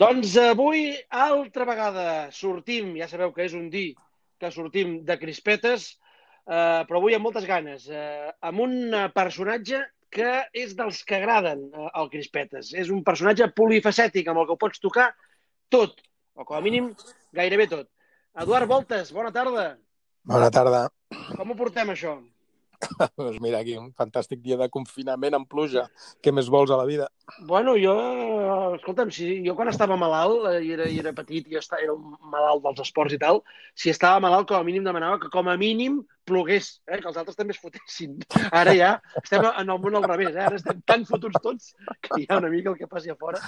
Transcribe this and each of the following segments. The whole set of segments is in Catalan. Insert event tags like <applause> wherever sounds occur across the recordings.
Doncs avui, altra vegada, sortim, ja sabeu que és un dir que sortim de crispetes, eh, però avui amb moltes ganes, eh, amb un personatge que és dels que agraden eh, al crispetes. És un personatge polifacètic amb el que ho pots tocar tot, o com a mínim gairebé tot. Eduard Voltes, bona tarda. Bona tarda. Com ho portem, això? Doncs mira, aquí un fantàstic dia de confinament amb pluja. Què més vols a la vida? Bueno, jo, escolta'm, si jo quan estava malalt, eh, i era, i era petit, i estava, era un malalt dels esports i tal, si estava malalt, com a mínim demanava que com a mínim plogués, eh, que els altres també es fotessin. <laughs> Ara ja estem en el món al revés, eh? ara estem tan fotuts tots que hi ha una mica el que passi a fora.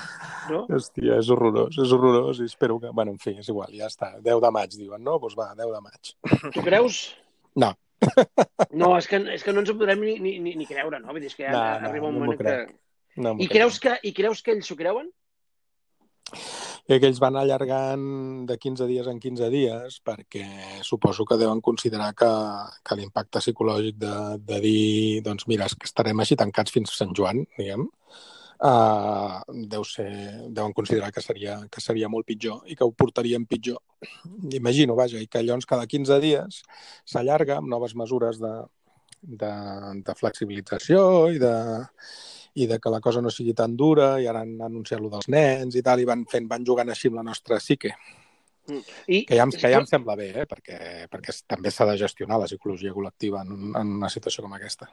No? Hòstia, és horrorós, és horrorós i espero que... Bueno, en fi, és igual, ja està. 10 de maig, diuen, no? Doncs va, 10 de maig. Tu creus? No, no, és que, és que no ens ho podrem ni, ni, ni creure, no? Vull dir, és que ja no, no, arriba un no moment que... No I, creus que... I creus que ells s'ho creuen? I que ells van allargant de 15 dies en 15 dies perquè suposo que deuen considerar que, que l'impacte psicològic de, de dir, doncs mira, és que estarem així tancats fins a Sant Joan, diguem, uh, deu ser, deuen considerar que seria, que seria molt pitjor i que ho portarien pitjor. Imagino, vaja, i que llavors cada 15 dies s'allarga amb noves mesures de, de, de flexibilització i de, i de que la cosa no sigui tan dura i ara han anunciat lo dels nens i tal, i van fent, van jugant així amb la nostra psique. I, que, ja, que ja em sembla bé, eh? perquè, perquè també s'ha de gestionar la psicologia col·lectiva en, en una situació com aquesta.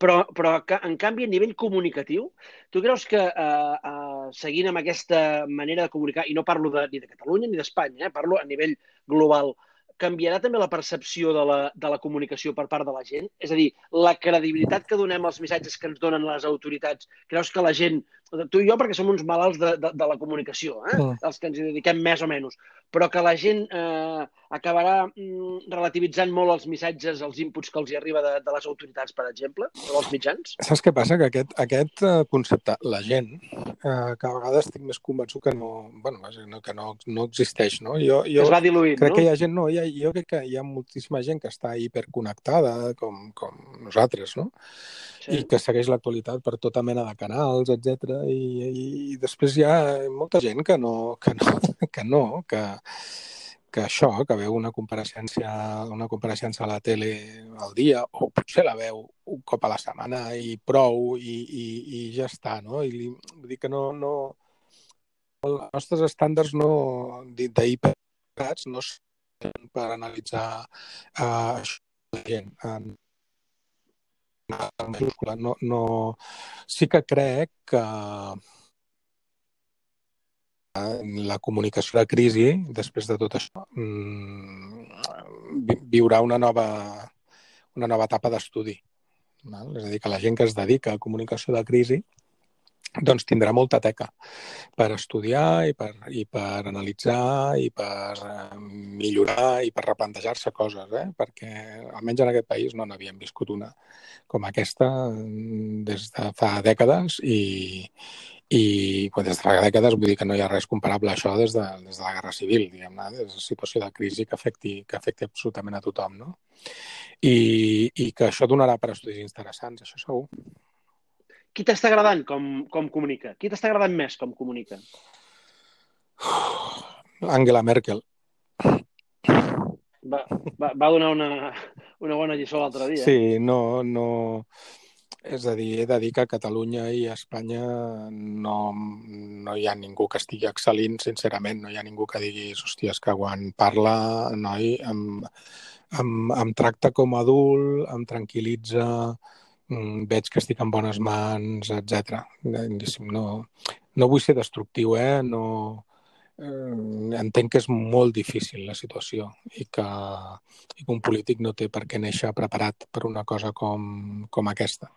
Però, però en canvi, a nivell comunicatiu, tu creus que eh, eh, seguint amb aquesta manera de comunicar, i no parlo de, ni de Catalunya ni d'Espanya, eh, parlo a nivell global, canviarà també la percepció de la, de la comunicació per part de la gent? És a dir, la credibilitat que donem als missatges que ens donen les autoritats, creus que la gent tu i jo perquè som uns malalts de, de, de la comunicació, eh? Mm. els que ens hi dediquem més o menys, però que la gent eh, acabarà mm, relativitzant molt els missatges, els inputs que els hi arriba de, de les autoritats, per exemple, o dels mitjans? Saps què passa? Que aquest, aquest eh, concepte, la gent, eh, que a vegades estic més convençut que no, bueno, que no, no existeix, no? Jo, jo es va diluint, crec no? que hi ha gent, no, hi ha, jo crec que hi ha moltíssima gent que està hiperconnectada, com, com nosaltres, no? Sí. I que segueix l'actualitat per tota mena de canals, etc i, i després hi ha molta gent que no, que no, <laughs> que, no, que, que això, que veu una compareixença, una compareixença a la tele al dia, o potser la veu un cop a la setmana i prou, i, i, i ja està, no? I li, vull dir que no, no... Els nostres estàndards no, d'hiperats no són per analitzar uh, això gent. En, en No, no... Sí que crec que la comunicació de crisi, després de tot això, mm, viurà una nova, una nova etapa d'estudi. És a dir, que la gent que es dedica a comunicació de crisi doncs tindrà molta teca per estudiar i per, i per analitzar i per eh, millorar i per replantejar-se coses, eh? perquè almenys en aquest país no n'havíem viscut una com aquesta mm, des de fa dècades i, i quan des de fa dècades vull dir que no hi ha res comparable a això des de, des de la Guerra Civil, diguem-ne, des de la situació de crisi que afecti, que afecti absolutament a tothom, no? I, i que això donarà per estudis interessants, això segur qui t'està agradant com, com comunica? Qui t'està agradant més com comunica? Angela Merkel. Va, va, va donar una, una bona lliçó l'altre dia. Sí, no, no... És a dir, he de dir que a Catalunya i a Espanya no, no hi ha ningú que estigui excel·lint, sincerament. No hi ha ningú que digui, hòstia, que quan parla, noi, em, em, em tracta com a adult, em tranquil·litza, veig que estic en bones mans, etc. No, no vull ser destructiu, eh? No, eh, entenc que és molt difícil la situació i que, i que un polític no té per què néixer preparat per una cosa com, com aquesta.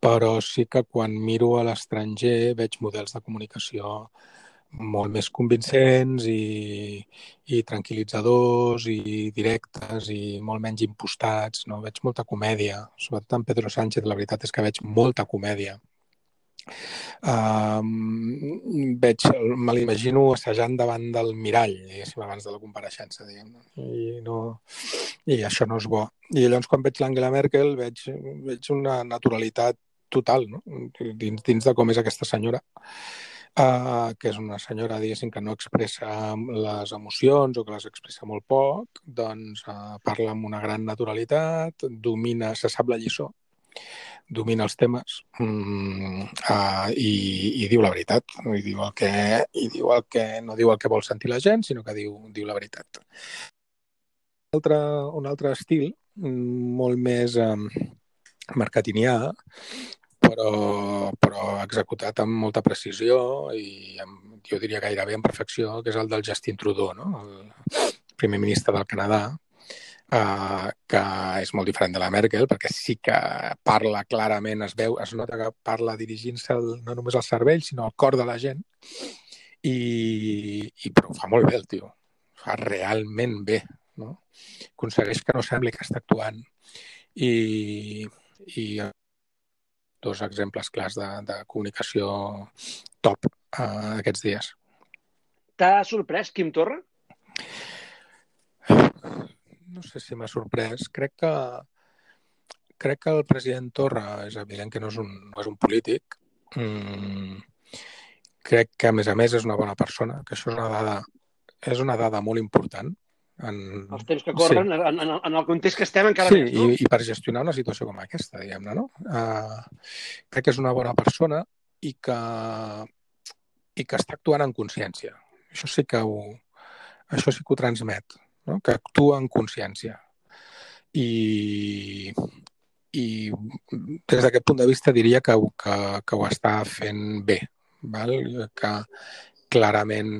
Però sí que quan miro a l'estranger veig models de comunicació molt més convincents i, i tranquil·litzadors i directes i molt menys impostats. No? Veig molta comèdia, sobretot en Pedro Sánchez, la veritat és que veig molta comèdia. Um, veig, me l'imagino assajant davant del mirall, diguéssim, abans de la compareixença, diguem I, no, I això no és bo. I llavors, quan veig l'Angela Merkel, veig, veig una naturalitat total, no? dins, dins de com és aquesta senyora uh, que és una senyora, diguéssim, que no expressa les emocions o que les expressa molt poc, doncs uh, parla amb una gran naturalitat, domina, se sap la lliçó, domina els temes mm, uh, i, i diu la veritat. I diu, el que, i diu el que no diu el que vol sentir la gent, sinó que diu, diu la veritat. Un altre, un altre estil, mm, molt més um, marketingià, però, però executat amb molta precisió i amb, jo diria gairebé en perfecció, que és el del Justin Trudeau, no? el primer ministre del Canadà, eh, que és molt diferent de la Merkel, perquè sí que parla clarament, es veu, es nota que parla dirigint-se no només al cervell, sinó al cor de la gent, i, i però ho fa molt bé el tio, fa realment bé, no? aconsegueix que no sembli que està actuant i, i dos exemples clars de, de comunicació top uh, aquests dies. T'ha sorprès Quim Torra? No sé si m'ha sorprès. Crec que crec que el president Torra és evident que no és un, no és un polític. Mm, crec que, a més a més, és una bona persona, que això és una dada, és una dada molt important en... Els temps que corren, sí. en, en, en el context que estem encara sí, més, no? I, i per gestionar una situació com aquesta, diguem-ne, no? Uh, crec que és una bona persona i que, i que està actuant en consciència. Això sí que ho, això sí que ho transmet, no? que actua en consciència. I, i des d'aquest punt de vista diria que, que, que ho està fent bé, val? que clarament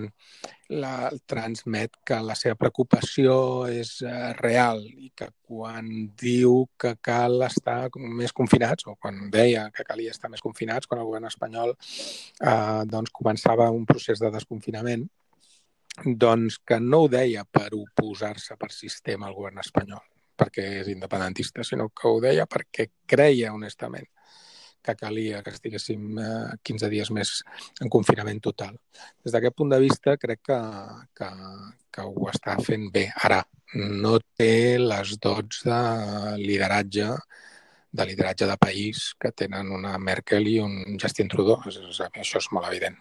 la, transmet que la seva preocupació és uh, real i que quan diu que cal estar més confinats, o quan deia que calia estar més confinats, quan el govern espanyol uh, doncs començava un procés de desconfinament, doncs que no ho deia per oposar-se per sistema al govern espanyol, perquè és independentista, sinó que ho deia perquè creia honestament que calia que estiguéssim eh, 15 dies més en confinament total. Des d'aquest punt de vista, crec que, que, que ho està fent bé. Ara, no té les dots de lideratge de lideratge de país que tenen una Merkel i un Justin Trudeau. Això és molt evident.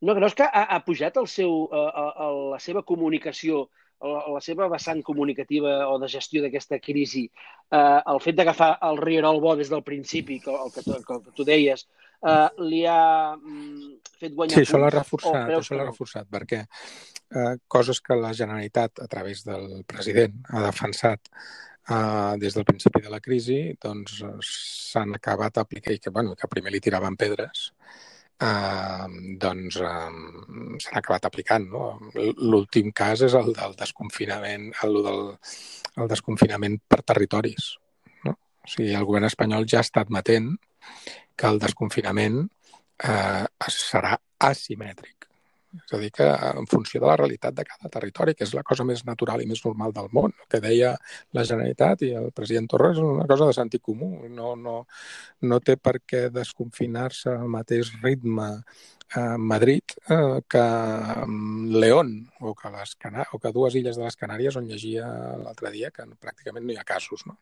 No creus que ha, ha pujat el seu, a, a, a la seva comunicació la, la seva vessant comunicativa o de gestió d'aquesta crisi, eh, el fet d'agafar el rierol bo des del principi, que, el que, tu, que, que tu deies, eh, li ha mm, fet guanyar... Sí, això l'ha reforçat, això l'ha reforçat, perquè eh, coses que la Generalitat, a través del president, ha defensat Uh, des del principi de la crisi doncs s'han acabat aplicant i que, bueno, que primer li tiraven pedres eh, doncs eh, s'han acabat aplicant. No? L'últim cas és el del desconfinament, el del el desconfinament per territoris. No? O sigui, el govern espanyol ja ha estat matent que el desconfinament eh, serà asimètric. És a dir, que en funció de la realitat de cada territori, que és la cosa més natural i més normal del món, que deia la Generalitat i el president Torres, és una cosa de sentit comú. No, no, no té per què desconfinar-se al mateix ritme a Madrid eh, que León o que, les Cana o que dues illes de les Canàries on llegia l'altre dia que pràcticament no hi ha casos. No?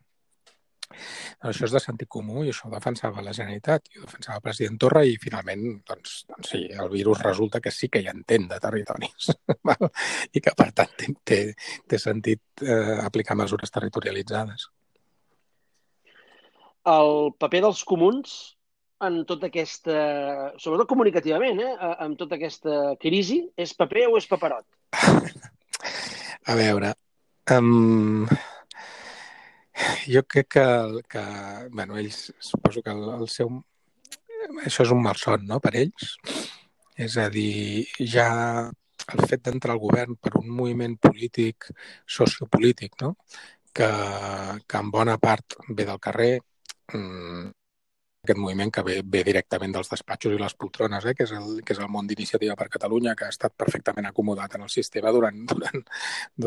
Això és de sentit comú i això ho defensava la Generalitat i ho defensava el president Torra i finalment, doncs, doncs sí, el virus resulta que sí que hi entén de territoris <laughs> i que per tant té, té, sentit eh, aplicar mesures territorialitzades. El paper dels comuns en tota aquesta, sobretot comunicativament, eh, en tota aquesta crisi, és paper o és paperot? <laughs> A veure, um, jo crec que, que bueno, ells, suposo que el, el seu... Això és un malson, no?, per ells. És a dir, ja el fet d'entrar al govern per un moviment polític, sociopolític, no?, que, que en bona part ve del carrer, mmm, aquest moviment que ve, ve directament dels despatxos i les poltrones, eh, que, és el, que és el món d'iniciativa per Catalunya, que ha estat perfectament acomodat en el sistema durant, durant,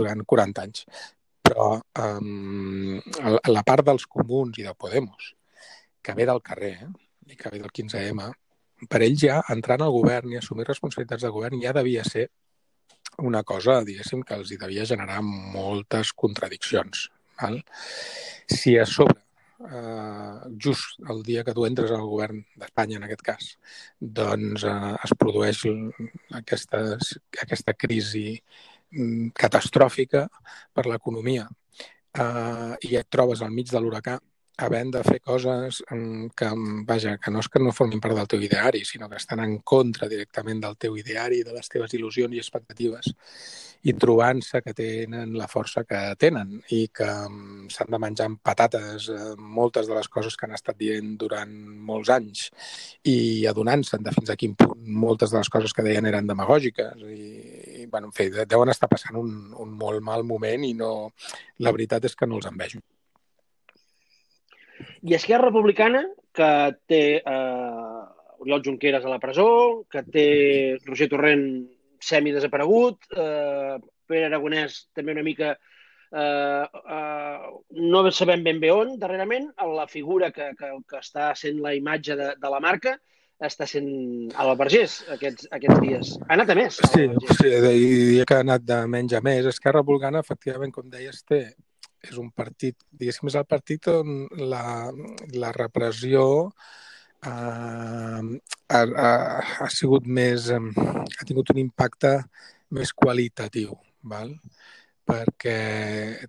durant 40 anys però um, la part dels comuns i de Podemos, que ve del carrer eh, i que ve del 15M, per ells ja entrar al govern i assumir responsabilitats de govern ja devia ser una cosa, diguéssim, que els hi devia generar moltes contradiccions. Val? Si a sobre eh, just el dia que tu entres al govern d'Espanya, en aquest cas, doncs eh, es produeix aquesta, aquesta crisi catastròfica per l'economia. Eh, i et trobes al mig de l'huracà havent de fer coses que, vaja, que no és que no formin part del teu ideari, sinó que estan en contra directament del teu ideari, de les teves il·lusions i expectatives, i trobant-se que tenen la força que tenen i que s'han de menjar amb patates eh, moltes de les coses que han estat dient durant molts anys i adonant-se'n de fins a quin punt moltes de les coses que deien eren demagògiques i bueno, en fi, deuen estar passant un, un molt mal moment i no, la veritat és que no els envejo. I Esquerra Republicana, que té eh, Oriol Junqueras a la presó, que té Roger Torrent semi-desaparegut, eh, Pere Aragonès també una mica eh, eh, no sabem ben bé on, darrerament, la figura que, que, que està sent la imatge de, de la marca està sent a la Vergés aquests, aquests dies. Ha anat a més. A sí, sí, diria que ha anat de menys a més. Esquerra Republicana, efectivament, com deies, té és un partit, diguéssim, és el partit on la, la repressió eh, ha, ha, ha sigut més, ha tingut un impacte més qualitatiu, val? perquè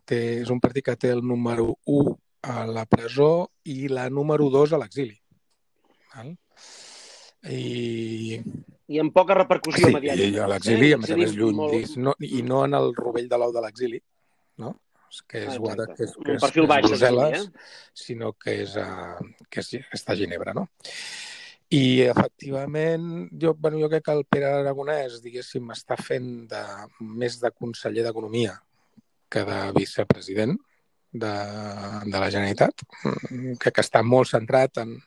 té, és un partit que té el número 1 a la presó i la número 2 a l'exili. I... I amb poca repercussió sí, mediàtica. Sí, a l'exili, eh? a més a més, lluny, molt... no, i no en el rovell de l'ou de l'exili, no? que és, Guada, que és, que és, que és baix, Brussel·les, eh? sinó que és, uh, que és, que està a Ginebra, no? I, efectivament, jo, bueno, jo crec que el Pere Aragonès, diguéssim, està fent de, més de conseller d'Economia que de vicepresident de, de la Generalitat. Mm, crec que està molt centrat en,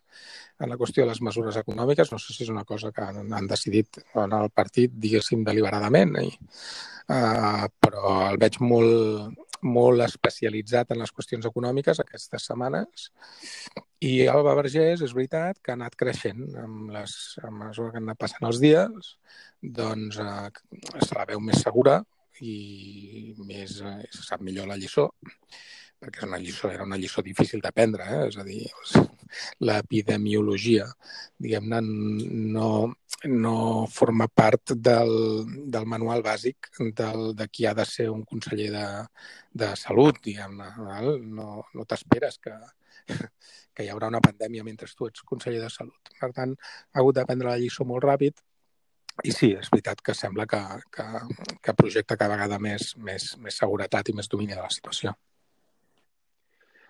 en la qüestió de les mesures econòmiques. No sé si és una cosa que han, han decidit en el partit, diguéssim, deliberadament, i, uh, però el veig molt, molt especialitzat en les qüestions econòmiques aquestes setmanes i Alba Vergés és veritat que ha anat creixent amb les, a mesura que han anat passant els dies doncs eh, se la veu més segura i més, eh, se sap millor la lliçó perquè és una lliçó, era una lliçó difícil d'aprendre, eh? és a dir, l'epidemiologia, diguem-ne, no, no forma part del, del manual bàsic del, de qui ha de ser un conseller de, de salut, diguem-ne. No, no t'esperes que, que hi haurà una pandèmia mentre tu ets conseller de salut. Per tant, ha hagut d'aprendre la lliçó molt ràpid i sí, és veritat que sembla que, que, que projecta cada vegada més, més, més seguretat i més domini de la situació.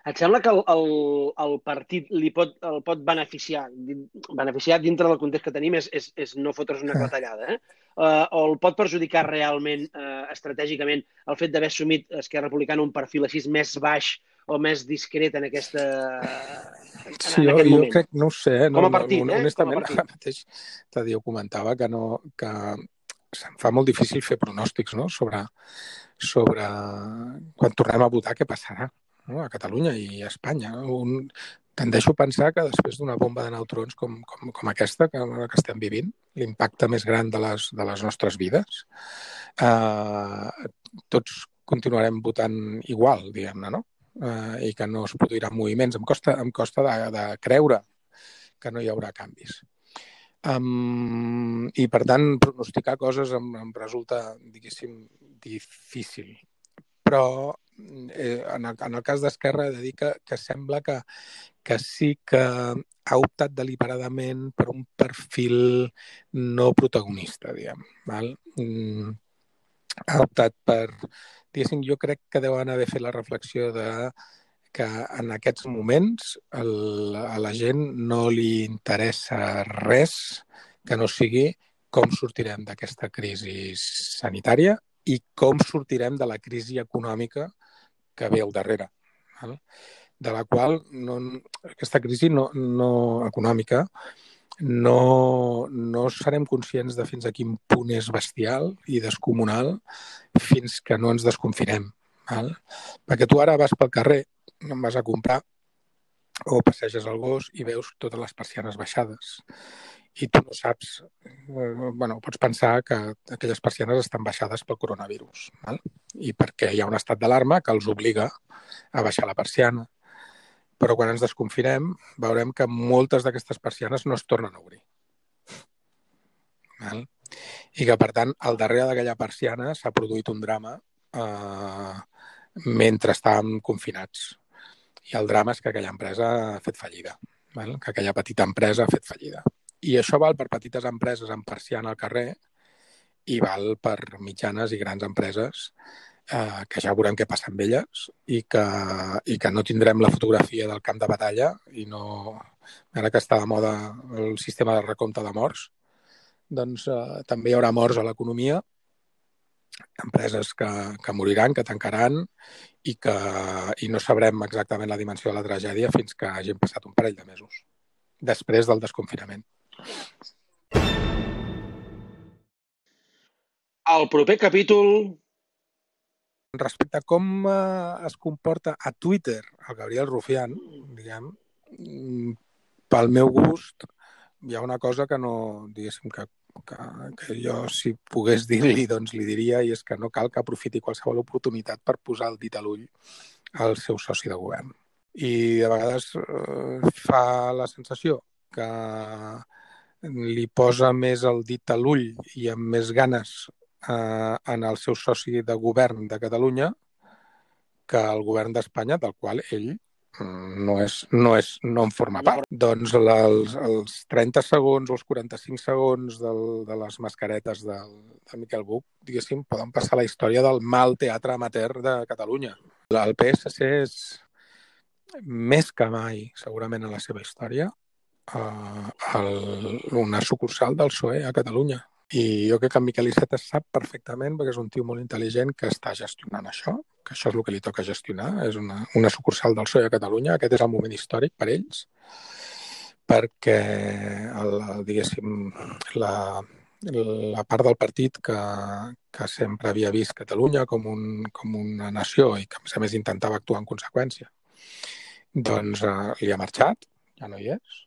Et sembla que el, el, el partit li pot, el pot beneficiar, beneficiar dintre del context que tenim és, és, és no fotre's una clatellada, eh? Uh, o el pot perjudicar realment, uh, estratègicament, el fet d'haver assumit Esquerra Republicana un perfil així més baix o més discret en aquesta... En, sí, en jo, jo moment. crec, no ho sé. No, Com a partit, no, eh? Honestament, partit. ara mateix Tadeu comentava que, no, que se'm fa molt difícil fer pronòstics no? sobre, sobre quan tornem a votar què passarà no? a Catalunya i a Espanya. Un, tendeixo a pensar que després d'una bomba de neutrons com, com, com aquesta que, que estem vivint, l'impacte més gran de les, de les nostres vides, eh, tots continuarem votant igual, diguem-ne, no? Eh, I que no es produiran moviments. Em costa, em costa de, de creure que no hi haurà canvis. Um, I, per tant, pronosticar coses em, em resulta, diguéssim, difícil. Però eh, en, el, en el cas d'Esquerra, he de dir que, que sembla que, que sí que ha optat deliberadament per un perfil no protagonista, diguem. Val? Mm, ha optat per... Diguéssim, jo crec que deuen haver fet la reflexió de que en aquests moments el, a la gent no li interessa res que no sigui com sortirem d'aquesta crisi sanitària i com sortirem de la crisi econòmica que ve al darrere, val? de la qual no, aquesta crisi no, no econòmica no, no serem conscients de fins a quin punt és bestial i descomunal fins que no ens desconfinem. Val? Perquè tu ara vas pel carrer, vas a comprar o passeges el gos i veus totes les persianes baixades i tu no saps, eh, bueno, pots pensar que aquelles persianes estan baixades pel coronavirus, val? i perquè hi ha un estat d'alarma que els obliga a baixar la persiana. però quan ens desconfinem veurem que moltes d'aquestes persianes no es tornen a obrir. Val? I que, per tant, al darrere d'aquella persiana s'ha produït un drama eh, mentre estàvem confinats. I el drama és que aquella empresa ha fet fallida, val? que aquella petita empresa ha fet fallida. I això val per petites empreses amb persiana al carrer i val per mitjanes i grans empreses eh, que ja veurem què passa amb elles i que, i que no tindrem la fotografia del camp de batalla i no... Ara que està de moda el sistema de recompte de morts, doncs eh, també hi haurà morts a l'economia, empreses que, que moriran, que tancaran i que i no sabrem exactament la dimensió de la tragèdia fins que hagin passat un parell de mesos després del desconfinament. El proper capítol respecte a com eh, es comporta a Twitter el Gabriel Rufián, diguem, mm, pel meu gust, hi ha una cosa que no, diguéssim, que, que, que jo, si pogués dir-li, doncs li diria, i és que no cal que aprofiti qualsevol oportunitat per posar el dit a l'ull al seu soci de govern. I de vegades eh, fa la sensació que li posa més el dit a l'ull i amb més ganes eh, en el seu soci de govern de Catalunya que el govern d'Espanya, del qual ell mm, no, és, no, és, no en forma part. Doncs els, els 30 segons o els 45 segons del, de les mascaretes del, de Miquel Buch, diguéssim, poden passar la història del mal teatre amateur de Catalunya. El PSC és més que mai, segurament en la seva història, eh, el, una sucursal del PSOE a Catalunya. I jo crec que en Miquel Iceta sap perfectament, perquè és un tio molt intel·ligent que està gestionant això, que això és el que li toca gestionar, és una, una sucursal del PSOE a Catalunya, aquest és el moment històric per ells, perquè, el, diguéssim, la, la part del partit que, que sempre havia vist Catalunya com, un, com una nació i que, a més a més, intentava actuar en conseqüència, doncs eh, li ha marxat, ja no hi és,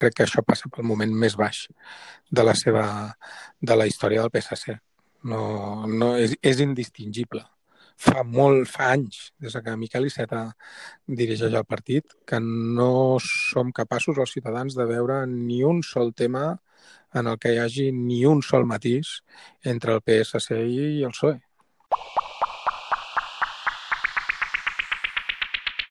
crec que això passa pel moment més baix de la seva de la història del PSC. No, no és, és indistingible. Fa molt, fa anys, des que Miquel Iceta dirigeix el partit, que no som capaços els ciutadans de veure ni un sol tema en el que hi hagi ni un sol matís entre el PSC i el PSOE.